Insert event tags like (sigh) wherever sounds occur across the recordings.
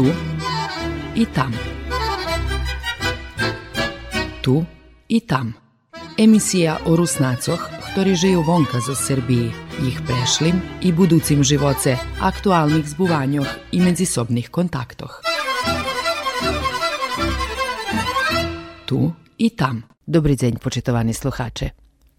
tu i tam. Tu i tam. Emisija o Rusnacoch, ktorí žijú vonka zo Srbiji, ich prešlim i buducim živoce, aktualnih zbuvanjoh i medzisobnih kontaktoh. Tu i tam. Dobry dzień, poczytowani słuchacze.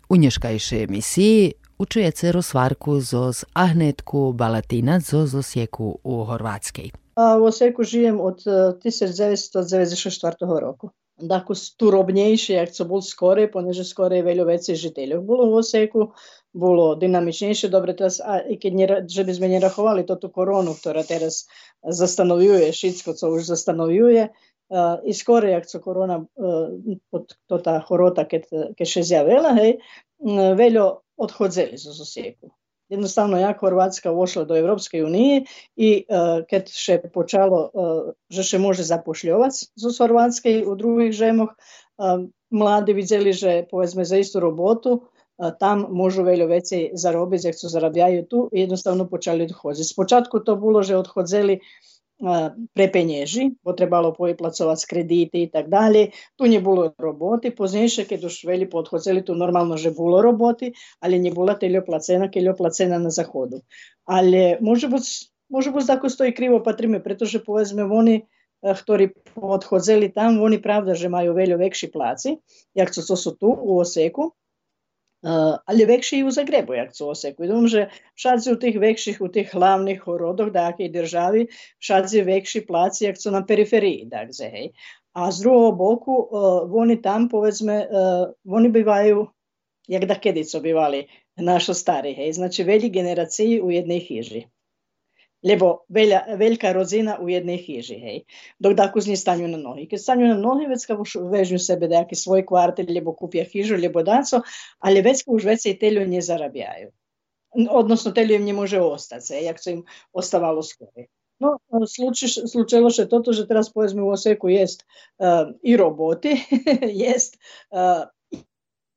U nješkajšej emisiji učujete Rusvarku zoz Ahnetku Balatina zoz Osijeku u Horvatskej. A u Osijeku žijem od 1994 roku. Dakle, tu robnejšie, jak co bol skore, poneže skore je veľa vecí žiteľov. Bolo v Oseku, bolo dynamičnejšie, dobre teraz, a i keď nera, že by sme nerachovali toto koronu, ktorá teraz zastanovuje všetko, co už zastanovuje, uh, i skore, jak co korona, uh, to tá chorota, keď, keď še zjavila, hej, veľa odchodzeli zo Osijeku jednostavno jak Horvátska ušla do Európskej unije i uh, keď še počalo, uh, že še može zapošljovať zo Horvátskej u drugih žemoch, uh, mladi vidjeli, že povedzme za istu robotu tam môžu veľa veci zarobiť, jak co zarabiajú tu, jednostavno počali odchodziť. Spočatku to bolo, že prepenježi, bo trebalo pojplacovati s krediti i tak dalje. Tu nije bilo roboti, poznejše kad už veli podhozeli, tu normalno že bilo roboti, ali nije bila teljo placena, keljo placena na zahodu. Ali može biti Може бути, тако стоїть криво по трими, притоже повезме вони, хтори подходзели там, вони правда же маю велю векші плаци, як це сосу ту у Осеку, ali väčší i u Zagrebu, jak co oseku. Думам, že všadzi u tých väčších, u tých hlavných rodoch dakej državi, všadzi väčší pláci, jak co na periferiji, takže, hej. A z druhého boku, uh, oni tam, povedzme, uh, oni bývajú, jak da kedy co bývali, našo stari, hej. Znači, veľi generácii u jednej chyži lebo veľa, veľká rodzina u jednej chyži, hej. Dok z njih stanju na nohy. Keď stanju na nohy, već už vežnju sebe nejaký svoj kvartel, lebo kupia chyžu, lebo daco, ali već už već i telju ne zarabljaju. Odnosno, telju im ne može ostati, jak co im ostavalo skore. No, slučilo se toto, že teraz povedzme u Oseku jest uh, i roboti, (laughs) jest uh,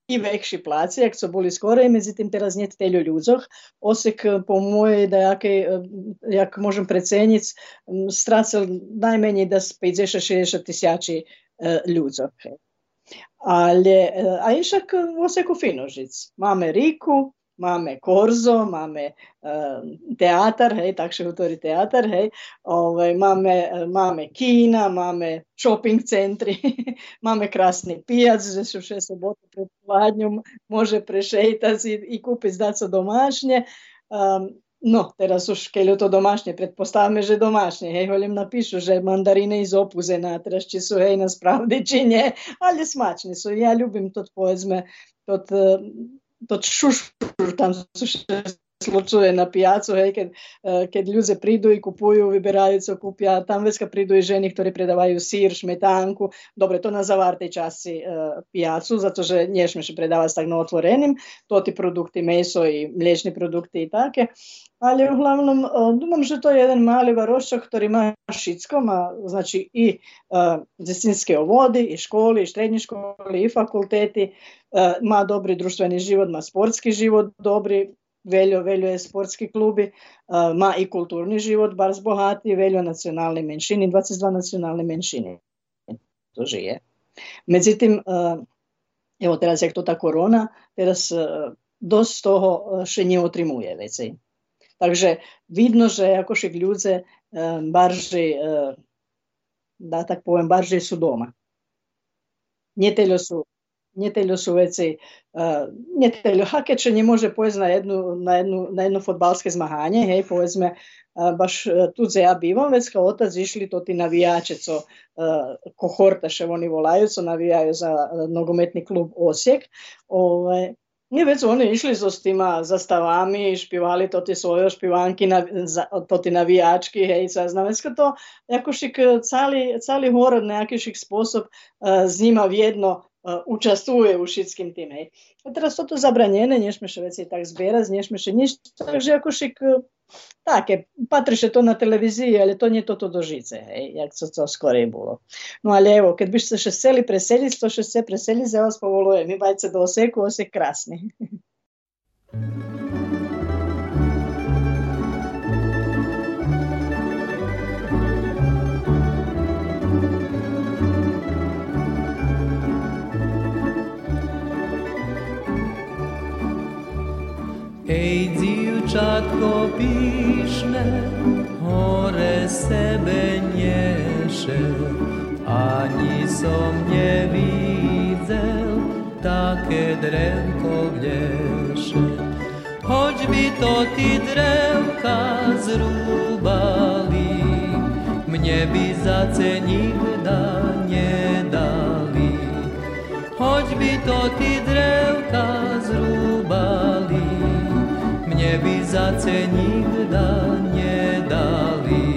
i väčší pláci, jak co boli skore, međutim teraz nie teľo ľudzoch. Osek po mojej dajakej, jak môžem preceniť, strácel najmenej da 50-60 tisíci ľudzoch. Ale, a išak Oseku finožic. Máme Riku, Mame Korzo, mame um, eh, teatar, hej, takšen avtori teatar, hej, ovaj, mame, eh, mame kina, mame shopping centri, (laughs) mame krasni pijac, že se vše soboto pred hladnjom može prešetati i, i kupiti da so domašnje. Um, No, teraz už keď je to domašne, predpostavme, že domašne, hej, hoľom napíšu, že mandariny iz opuze natraš, či sú hej na spravdy, či nie, ale smačne sú. Ja ľubím to, povedzme, to pod szuszur tam słyszę slučuje na pijacu, hej, kad, eh, kad ljude pridu i kupuju, vybirajo se okupja, tam veska kad pridu i ženi, ktorí predavaju sir, šmetanku, Dobro, to na zavartej časi uh, pijacu, zato že ne smiješ predavati tak na otvorenim, to ti produkti, meso i mliječni produkti i take, ali uglavnom, uh, dumam, že to je jedan mali varoščak, ktorý ima šitsko, má znači i uh, zestinske ovodi, i školi, i štrednji školi, i fakulteti, uh, ma dobri društveni život, ma sportski život, dobri, veljo, veljo je sportski klubi, uh, má i kulturni život, bar zbohati, veljo nacionalne menšini, 22 nacionalne menšine to žije. Međutim, uh, evo teraz jak to ta korona, teraz uh, dosť toho še nie otrimuje veci. Takže vidno, že ako však ľudia barži, da tak poviem, barži sú doma. Neteľo sú, neteľo sú veci, neteľo hakeče nemôže pojsť na jednu, na jednu, na jedno fotbalské zmahanie, hej, povedzme, baš tu gdje ja bivam, već kao otac išli to ti navijače, co kohortaše oni volaju, co navijaju za nogometni klub Osijek. Ove, Nie već oni išli so s tima zastavami, špivali to ti svoje špivanki, na, to ti navijački, hej, sa znamensko to, jakošik cali, cali horod nejakýšik spôsob uh, z njima vjedno uh, učestvuje u šitskim tim, hej. A teraz toto zabranjene, nješmeše veci tak zbierať, nješmeše ništa, takže jakošik také, patriše to na televiziji, ali to nije toto do žice, hej, jak co to skorej bolo. No ali evo, kad biš se še seli preseliť, to še se preseli, za vas povolujem, mi bajce do Oseku, Osek krasni. (laughs) Ej, dziewczatko piszne, chore sebe niesze, ani som nie widział, takie drewko wlesze. Choćby to ty drewka zrubali, mnie by za ce nigda nie dali. To ty drewka zrubali, za nikda nedali.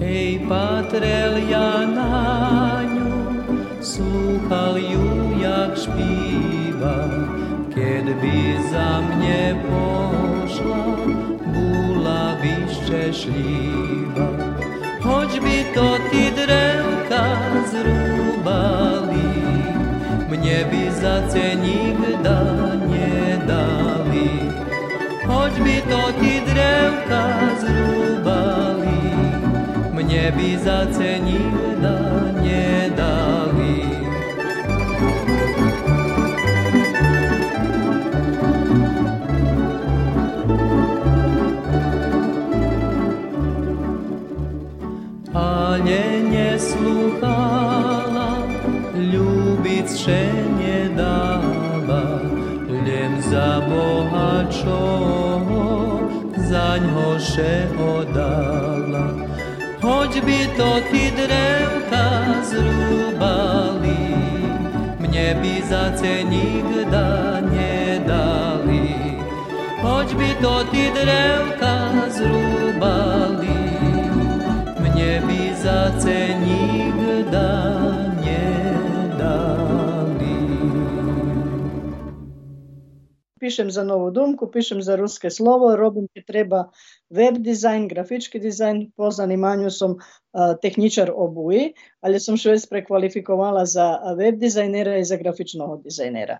Ej, patrel ja na slúchal ju, jak špíva, keď by za mne pošla, bola by šťastlivá. noć by to ti drewka zrubali, mnie by za ce nigda nie dali. Choćby to ti drewka zrubali, mnie by za ce nigda dali. Ľúbiť še nedáva, len za Boha čoho, zaňho še odala. Hoď by to ty drevka zrúbali, mne by za nikda nedali. Hoď by to ty drevka zrúbali, mne by za nikda Pišem za Novu Dumku, pišem za Ruske slovo, robim če treba web dizajn, grafički dizajn, po zanimanju som uh, tehničar obuji, ali som še već prekvalifikovala za web dizajnera i za grafičnog dizajnera.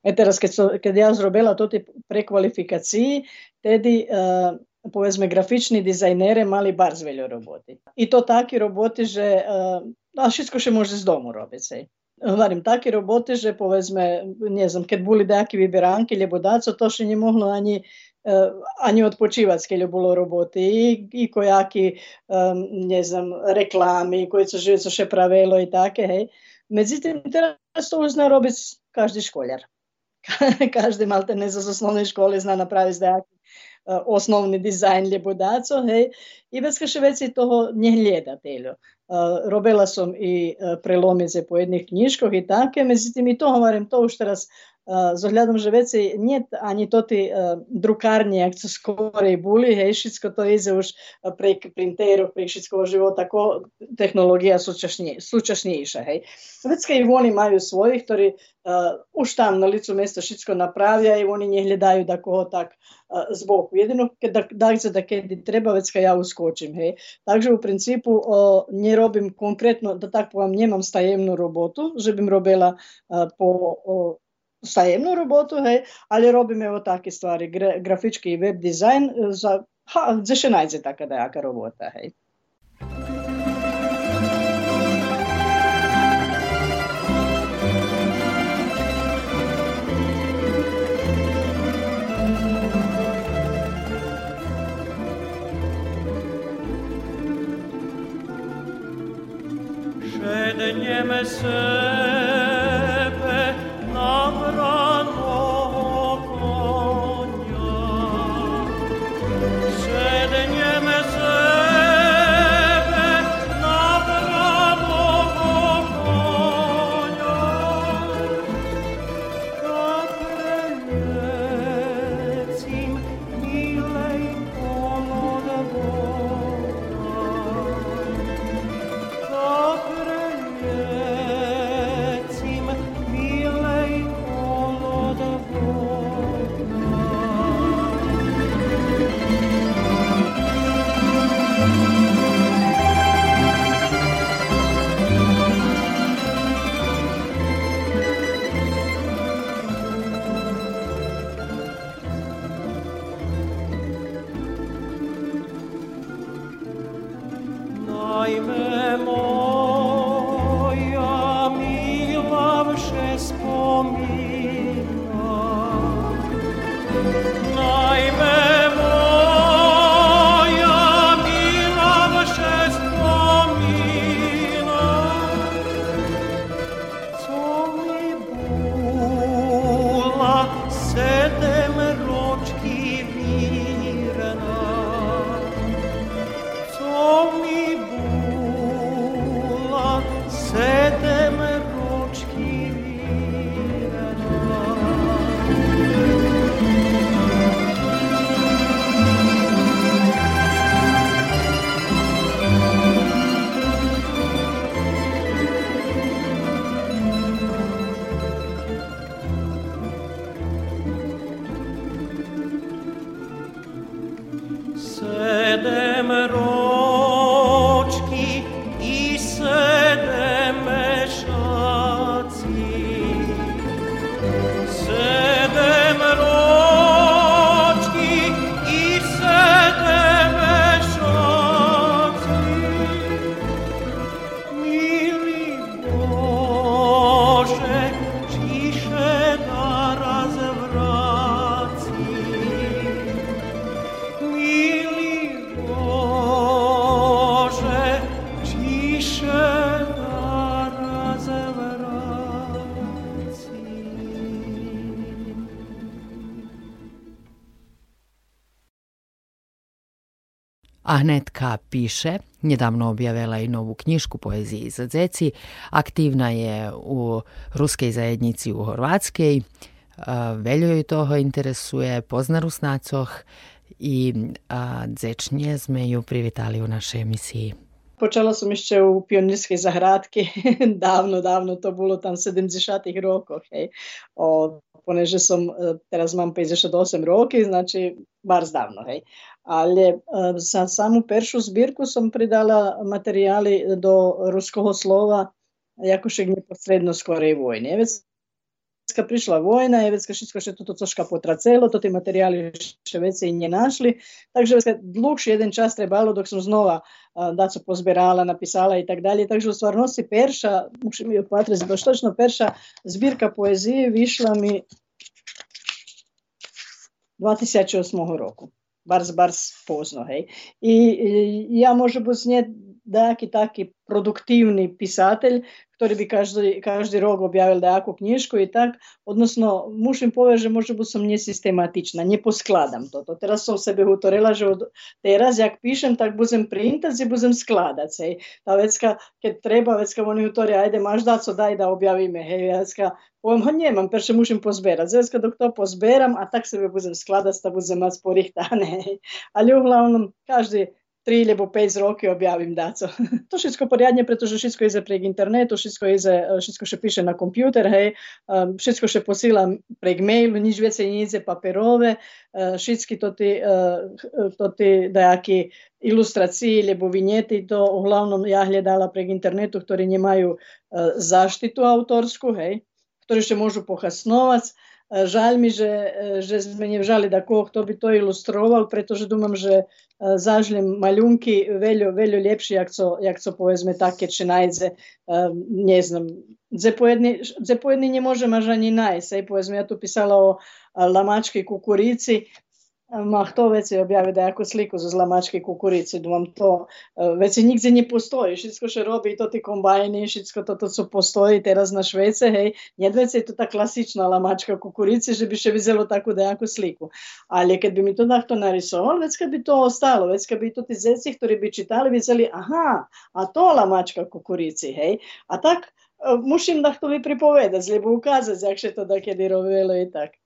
E teraz, keď, so, keď ja zrobila to prekvalifikaciji, tedy uh, povedzme grafični dizajnere mali bar zveljo roboti. I to taki roboti, že uh, všetko še može z domu robiti. Говорим, такі роботи же, повезме, не знам, кед були деякі вибіранки, лібо дацо, то ще не могло ані ані odpočívať, keď bolo roboty, i, i kojaky, um, neznam, reklamy, koje co žive, co še pravilo i také, hej. Međutim, teraz to zna robiti každi školjar. každi malte ne z osnovne škole zna napraviti zdajaki uh, osnovni dizajn ljebudaco, hej. I već še već i toho nje gleda telju. Uh, robila som i uh, prelomice po jedných knižkoch i také, međutim i to hovorím, to už teraz uh, zohľadom, že veci nie ani to ty uh, drukarnie, jak co skorej boli, hej, všetko to ide už prek printerov, prek všetkoho života, ako technológia súčasnejšia, hej. Vecka i majú svojich, ktorí uh, už tam na licu mesta všetko napravia i oni nehľadajú da koho tak uh, zboku. Jedino, da, da, da keď treba, vecka ja uskočim, hej. Takže u principu uh, ne robim da tako povem, nemam stajemnu robotu, že bim robila uh, po uh, stajemnu robotu, hej, ali robim evo take stvari, gra, grafički web dizajn, za, ha, za še najde taka dajaka robota, hej. Szedniemy sebe time. Netka piše, njedavno objavila i novu knjišku poezije za zeci, aktivna je u ruskej zajednici u Horvatskej, veljo joj toho interesuje, pozna Rusnacoh i dzečnje sme ju privitali u našoj emisiji. Počela sam išće u pionirske zahradki, (laughs) davno, davno, to bilo tam 70-ih rokov, hej. O, poneže sam, e, teraz mam 58 roki, znači bar zdavno, hej. Ale e, za samu peršu zbirku som pridala materijali do ruskого slova, jakože neposredno skorej vojne. Vecka prišla vojna, je vecka všetko še toto coška potracelo, to tie materiály še veci nie našli, takže vecka dlhší jeden čas trebalo, dok som znova a, daco pozbierala, napisala i tak dalje. Takže u stvarnosti perša, musím ju patrati, baš točno perša, zbirka poezije vyšla mi 2008 roku. bardzo, bardzo późno, hej. I, i ja może być nie neki taki produktivni pисатель, który by każdy, każdy rok objawił taką książkę i tak, odnosno muszę powiedzieć, że może bo sam niesystematyczna, nie poskładam to. to teraz sam sobie utorela, że od, teraz jak piszę, tak budem printać i budem składać. Hej. Ta vecka, kiedy treba, vecka oni utore, ajde, masz da co, daj da objavime. Hej, ja vecka, povem, ha nemam, perše mušim pozberat. Vecka, dok to pozberam, a tak sebe budem skladać, da budem mas porihtane. Ali uglavnom, každý 3 lebo 5 roki objavim daco. (laughs) to wszystko porządnie, pretože wszystko idzie prek internetu, wszystko idzie, wszystko eh, się pisze na komputer, hej, ehm, um, wszystko się posilam prek mailu, nic więcej nie idzie papierowe, uh, wszystkie to ti, uh, eh, to ti dajaki ilustraciji lebo vinjeti to uglavnom ja gledala prek internetu, ktorí nemajú uh, zaštitu autorsku, hej, ktorí sa môžu pohasnovať, E, Žalj mi, že, e, že sme nevžali da ko kto bi to ilustroval, pretože dúmam, že e, zažljem maljunki veljo, veljo ljepši, jak so, jak so povezme take če najde, ne znam. Za pojedni ne možem, a ža ni ja tu pisala o lamački kukurici, ma to već je objavio da jako sliku za zlamačke kukurice, da no vam to e, već nigdje ne postoji. Šitsko še robi i to ti kombajni, šitsko to, to su postoji teraz na Švece, hej. Jedvec je to ta klasična lamačka kukurice, že bi še vizelo tako da jako sliku. Ali kad bi mi to nahto narisoval, no već kad bi to ostalo, već kad bi to ti zeci, koji bi čitali, vizeli, aha, a to lamačka kukurici, hej. A tak, e, mušim da to vi pripovedati, lebo ukazati, jak še to da kedi rovelo i tako.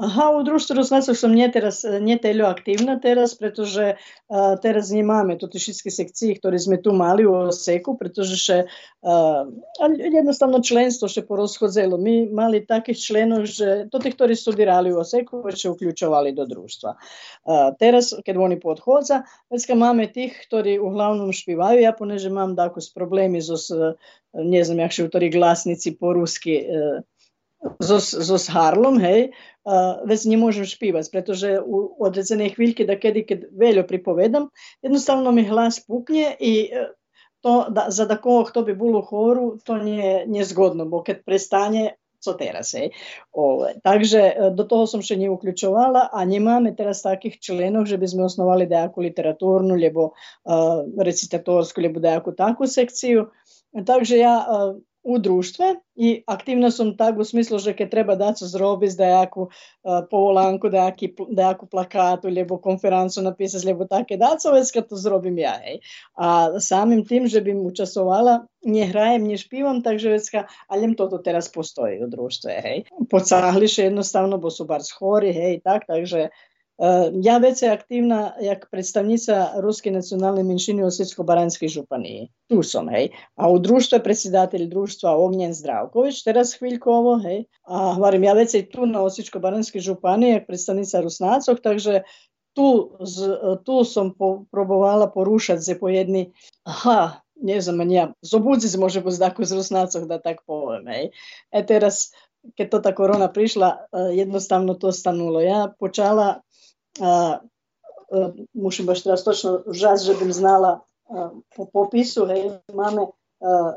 Aha, u društvu Rusnacov som nie teraz, nie teľo aktívna teraz, pretože uh, teraz nemáme tu všetky sekcie, ktoré sme tu mali u Oseku, pretože še, uh, jednostavno členstvo še porozchodzelo. My mali takých členov, že to tí, ktorí studirali u Oseku, še uključovali do društva. Uh, teraz, keď oni podhodza, vecka máme tých, ktorí uglavnom špivaju, ja poneže problemi zo, s, ne znam, jak še u glasnici po ruski, uh, zo, zo s Harlom, hej, uh, već ne možem pretože u određene hviljke da kedi kad veljo pripovedam, jednostavno mi glas puknje i uh, to da, za takoho kto bi bilo u to nije, nije zgodno, bo kad prestanje, co teraz, hej. Ove, takže uh, do toho som še nie uključovala, a nemáme teraz takých členov, že by sme osnovali nejakú literatúrnu, lebo uh, recitatorsku, lebo nejakú takú sekciju. Takže ja uh, u društve i aktivno sam tak u smislu, že keď treba dati zrobiť dajaku uh, povolanku, dajaki, dajaku plakatu, lebo konferencu napisati, lebo také daco, već kad to zrobim ja, hej. A samim tim, že bym učasovala, nie hrajem, nie špivam, takže ali toto teraz postoji u društve, hej. Pocahliše jednostavno, bo su bar schori, hej, tak, takže ja već je aktivna jak predstavnica Ruske nacionalne menšine u Osjetsko-Baranjskoj županiji. Tu sam, hej. A u društvu je predsjedatelj društva Ognjen Zdravković, teraz hviljkovo, hej. A varim, ja već i tu na Osječko-Baranjskoj županiji jak predstavnica Rusnacog, takže tu, z, tu sam po, probovala porušati se po jedni, aha, ne znam, man ja, zobudzi može biti tako z Rusnacog, da tak povem, hej. E teraz, keď to ta korona prišla, uh, jednostavno to stanulo. Ja počala a, a, mušim baš teraz točno žas, že bym znala a, po popisu, hej, a,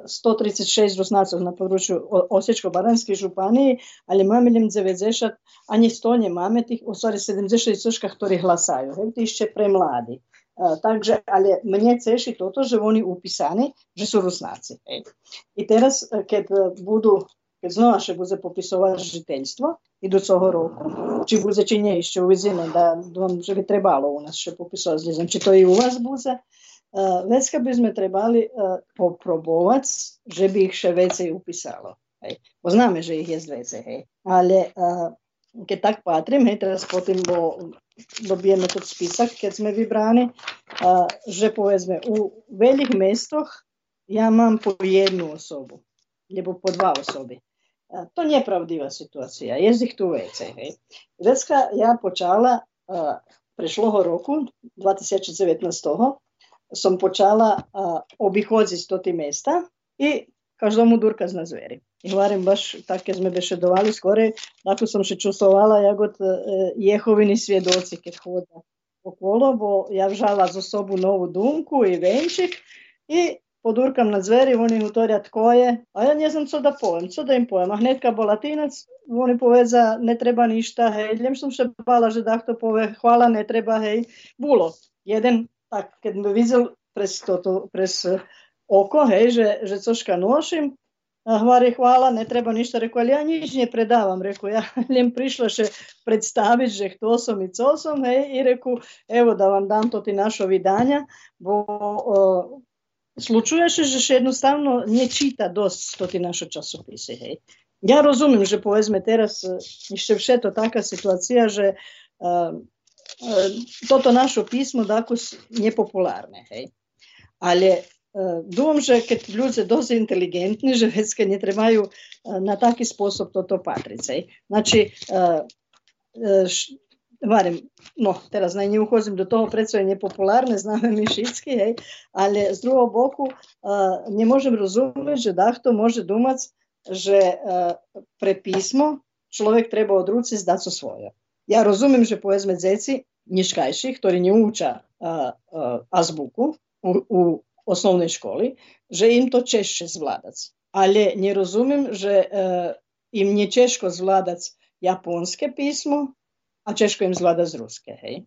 136 Rusnacov na području Osječko-Baranjske županije, ali len 90, ani 100 nemáme tých, o stvari 76 soška, ktorí hlasajú, hej, tí ešte pre mladí. A, takže, ale mne ceši toto, že oni upisani, že sú Rusnáci. Hej. I teraz, keď budú keď znova še bude popisovať žiteľstvo idúceho roku, či bude, či nie, ešte uvidíme, da, dom, že by trebalo u nás še popisovať, ne znam, či to i u vás bude. Uh, vecka by sme trebali uh, poprobovať, že by ich še vecej upisalo. Hej. Bo známe, že ich je vecej, hej. Ale keď tak patrím, hej, teraz potom bo, dobijeme tot spisak, keď sme vybrani, uh, že povedzme, u veľkých mestoch ja mám po jednu osobu, lebo po dva osoby. A to nie je pravdivá situácia. Je ich tu vecej. Hej. Vecka ja počala uh, prešloho roku, 2019 som počala uh, obichodziť to tie mesta i každomu durkaz na zveri. I hovorím, baš tak, sme bešedovali skore, tako som še čusovala, jak od uh, Jehovini svjedoci, keď chodia okolo, bo ja vžala zo sobu novu dumku i venčik i podurkam na zveri, oni utorjat koje, a ja ne znam co da povem, co da im povem. A hnetka bo latinac, oni poveza, ne treba ništa, hej, ljem sam še bala, že da to pove, hvala, ne treba, hej, bulo. Jeden, tak, kad me videl pres, toto, pres oko, hej, že, že coška nošim, Hvari hvala, ne treba ništa, rekao, ali ja nič ne predavam, rekao, ja (laughs) ljem prišla še predstaviti, že kto som i co som, hej, i rekao, evo da vam dam to ti našo vidanja, bo o, slučuje se, že še jednostavno ne čita dost to ti našo časopise, hej. Ja rozumiem, že povedzme teraz e, ešte všetko taká situácia, že uh, uh, toto našo písmo dáko nepopulárne, hej. Ale uh, думам, že keď ľudia dosť inteligentní, že vecke ne trebaju uh, na taký spôsob toto patriť, hej. Znači, uh, uh, varim, no teraz naj ne uhozim do toho, predvsem je popularne, znamo mi šitski, hej, ali s drugog boku eh, uh, ne možem razumjeti, že dahto može dumac, že eh, uh, prepismo človek treba od ruci so svoje. Ja razumijem, že poezme dzeci, njiškajših, ktorí ne uča uh, eh, azbuku u, u osnovnoj školi, že im to češće zvladac. Ali ne razumijem, že im nie češko zvladac japonske pismo, a češko im zvládať z ruské, hej.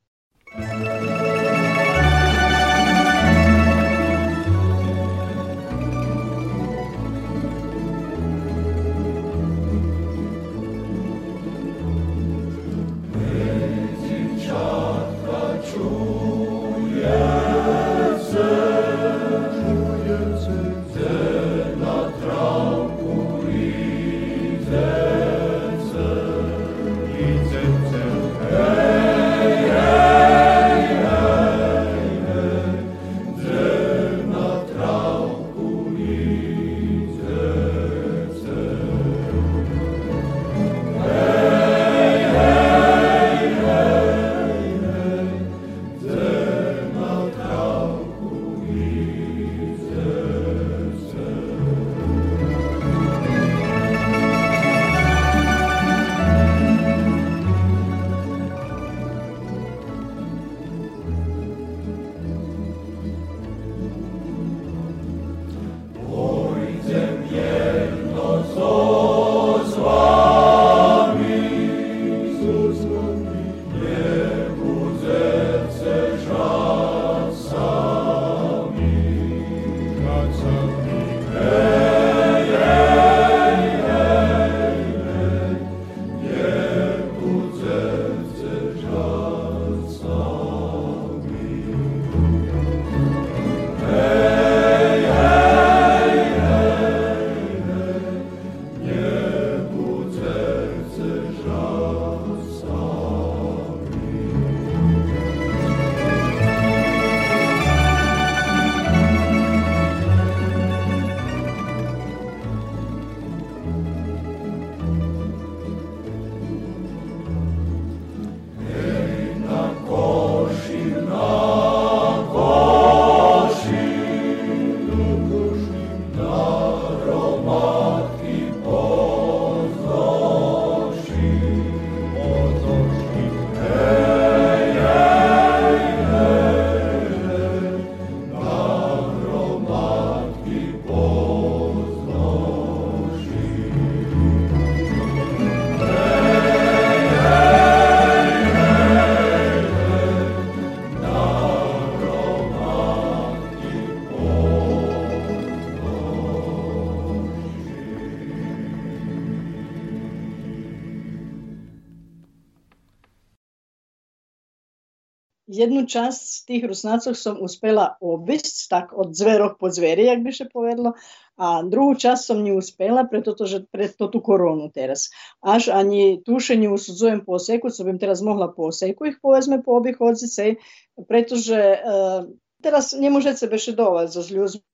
jednu časť z tých rusnácov som uspela obísť, tak od zverov po zveri, jak by sa povedlo, a druhú časť som neuspela, pretože preto tú koronu teraz. Až ani tušenie usudzujem poseku, co bym teraz mohla poseku ich povedzme po obih odzicej, pretože uh, teraz nie możecie beszydować z ludźmi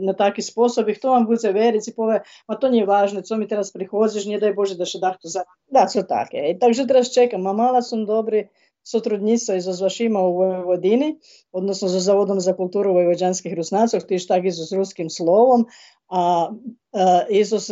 na taki sposób i kto wam będzie wierzyć i powie, ma to nieważne, co mi teraz przychodzisz, nie daj Boże, da się da to za... Da, co takie. I także teraz czekam, a mala są dobry, сотрудництво и со Звашима у Vojvodini, odnosno za Zavodom za kulturu vojvođanskih rusnacov, tiž tak i s ruskim slovom, a, a i s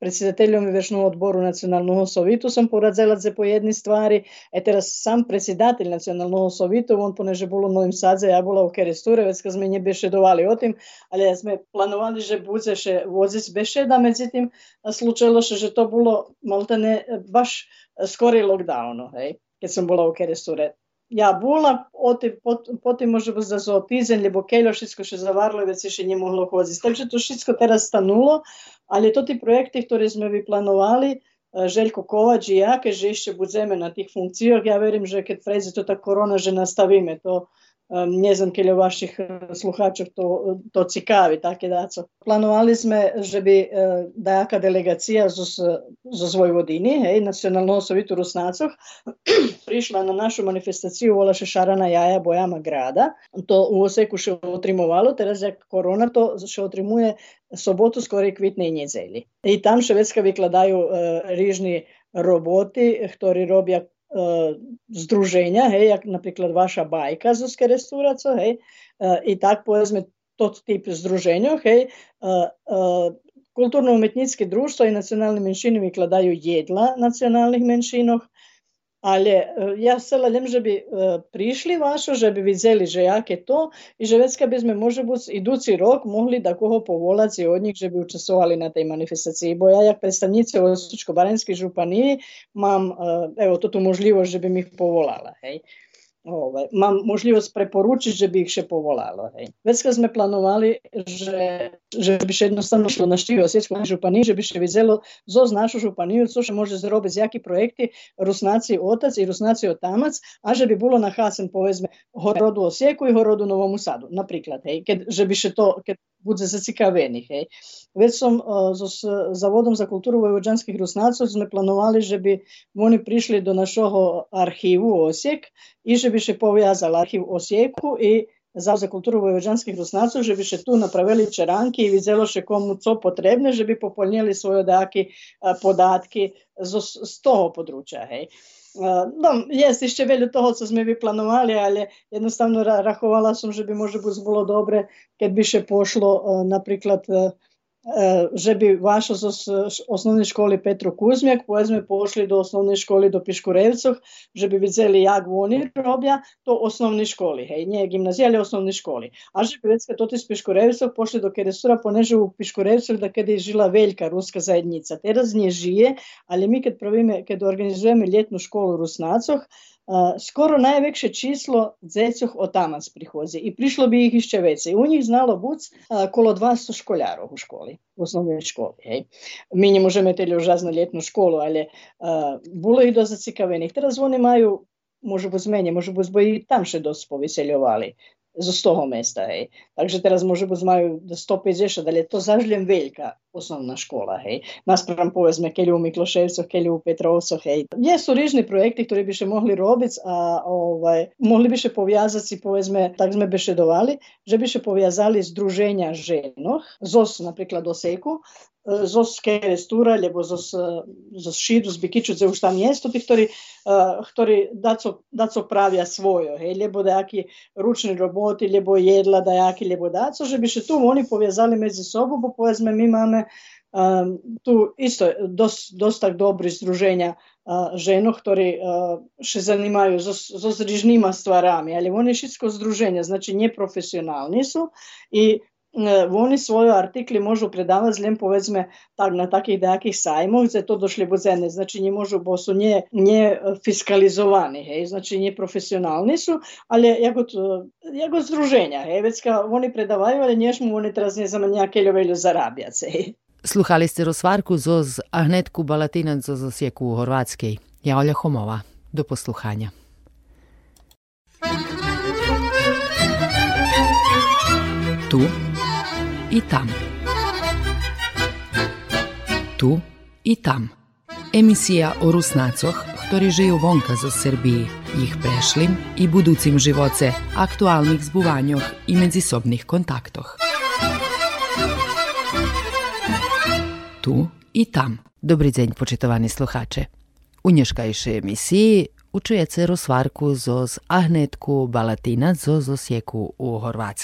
predsjedateljom Vešnog odboru Nacionalnog sovitu sam poradzela za po jedni stvari. E teraz sam predsjedatelj Nacionalnog sovitu, on poneže bolo Novim Sadze, ja bola u Keresture, već kad sme nje bešedovali o tim, ali ja sme planovali, že bude še vozic bešeda, međutim, slučajlo se, že to bilo maltene baš skori lockdownu, kad sam bila u Keresure. Ja bula, potem, potem možemo za zootizem, ljubo keljo, všetko še zavarilo i već se še nije moglo hoditi. Takže to všetko teraz stanulo, ali to ti projekti, smo sme vyplanovali, e, Željko Kovač i ja, kež išće budzeme na tih funkcijah, ja verim že kad prezi to ta korona, že nastavime to. ne znam kje vaših eh, sluhačev to, to cikavi, tako da so. Planovali smo, že bi eh, dajaka delegacija z Vojvodini, hej, nacionalno sovitu Rusnacov, (clears throat) prišla na našu manifestaciju vola še šarana jaja bojama grada. To u Oseku še otrimovalo, teraz je korona to še otrimuje sobotu skoraj kvitne i njezelji. I tam še već vikla daju eh, rižni roboti, ktori robija združenja, hej, jak napríklad vaša bajka zo Skerestúraco, hej, i tak povedzme tot typ združenja, hej, kulturno-umetničke društvo i nacionalne menšine vykladaju jedla nacionalnih menšinoh, ali e, ja se ladem, že bi e, prišli vašo, že bi videli, že jak je to i že vecka bi sme može biti idući rok mogli da koho povolaci od njih, že bi učestvovali na tej manifestaciji. Bo ja jak predstavnice u Osučko-Baranjskoj županiji mam, e, evo, to tu možljivo, že bi mi povolala. Hej. Ovaj, mam možljivost preporučiti, že bi ih še povolalo. Hej. Već kad sme planovali, že, že bi še jednostavno šlo na štivo Osječku županiju, že bi še vidjelo zoz našu županiju, co še može zrobiti jaki projekti Rusnaci otac i Rusnaci otamac, a že bi bilo na Hasen povezme Horodu Osijeku i Horodu Novomu Sadu, napriklad. Hej. Kad, že bi še to, kad zacikavenih. Hej. Već uh, s Zavodom za kulturu vojvođanskih planovali, že bi oni prišli do našoho arhivu Osijek i že bi še povjazali arhiv Osijeku i Zavod za kulturu vojvođanskih rusnacov, že bi še tu napravili čeranki i vidjelo še komu co potrebne, že bi popolnili svoje daki uh, podatki z, z toho područja. Hej. No, jest jeszcze wiele toho, co my wyplanowali, ale jednostavno rachowała som, że by może być było dobre, kiedy by się poszło na by vaša z osnovnej školy Petro Kuzmjak povedzme pošli do osnovnej školy do Piškurevcov, že by videli jak oni robia to osnovnej školy, hej, nie gimnazija, ali osnovnej školy. A že vecka toti iz Piškurevcov pošli do Keresura, poneže u Piškurevcov da kada je žila velika ruska zajednica. Teraz nje žije, ali mi kad, pravime, kad organizujeme ljetnu školu Rusnacoh, skoro najveće číslo dzecoh otamac prihozi i prišlo bi ih ešte veće. U njih znalo buc kolo 200 školjarov u školi, u osnovnoj školi. Hej. Mi ne možemo teli užasno ljetnu školu, ali uh, bilo ih do zacikavenih. Teraz oni maju може бути змені, може бути, бо і там ще досить повеселювали з того міста. Hej. Takže teraz може бути majú 150, ali je to zažljem veľká osnovna škola. Hej. Naspram povedzme keľu u Mikloševcoch, keľu u Petrovcoch. Hej. Jesu rižni projekti, ktorí by še mohli robiť a ovaj, mohli by še poviazati si, povedzme, tak sme bešedovali, že by še poviazali združenja ženoh, ZOS, napríklad do Seku, zos kerestura, lebo zos, zos širu, z bikiču, už tam mjesto, tih, ktorí, ktorí daco, daco pravia svojo, hej, lebo dajaki ručni roboti, lebo jedla dajaki, lebo daco, že by še tu oni povezali medzi sobom, bo povedzme, mi máme um, tu isto dos, dosta dobri združenja uh, ženo, ktorí uh, še zanimajú so, so zrižnýma stvarami, ali oni všetko združenja, znači neprofesionálni sú i oni svoje artikli môžu predávať len povedzme tak na takých nejakých sajmoch, kde to došli budzene, znači nie môžu, bo sú nie, nie fiskalizovaní, hej, znači nie profesionálni sú, ale jako, jako združenja, hej, vecka oni predávajú, ale nežmu oni teraz ne znam nejaké veľo zarábiac, hej. Sluhali ste rozvarku zoz Ahnetku Balatinac zo Zosjeku u Horvatskej. Ja Olja Homova. Do posluhanja. Tu i tam. Tu i tam. Emisija o Rusnacoh, ktorí žijú vonka zo Srbiji, ich prešlim i buducim živoce, aktualnih zbuvanjoh i medzisobnih kontaktoh. Tu i tam. Dobri deň, počitovaní sluhače. U nješkajšej emisiji učujete rozvarku zo z Ahnetku Balatina zo Zosjeku u Horvatski.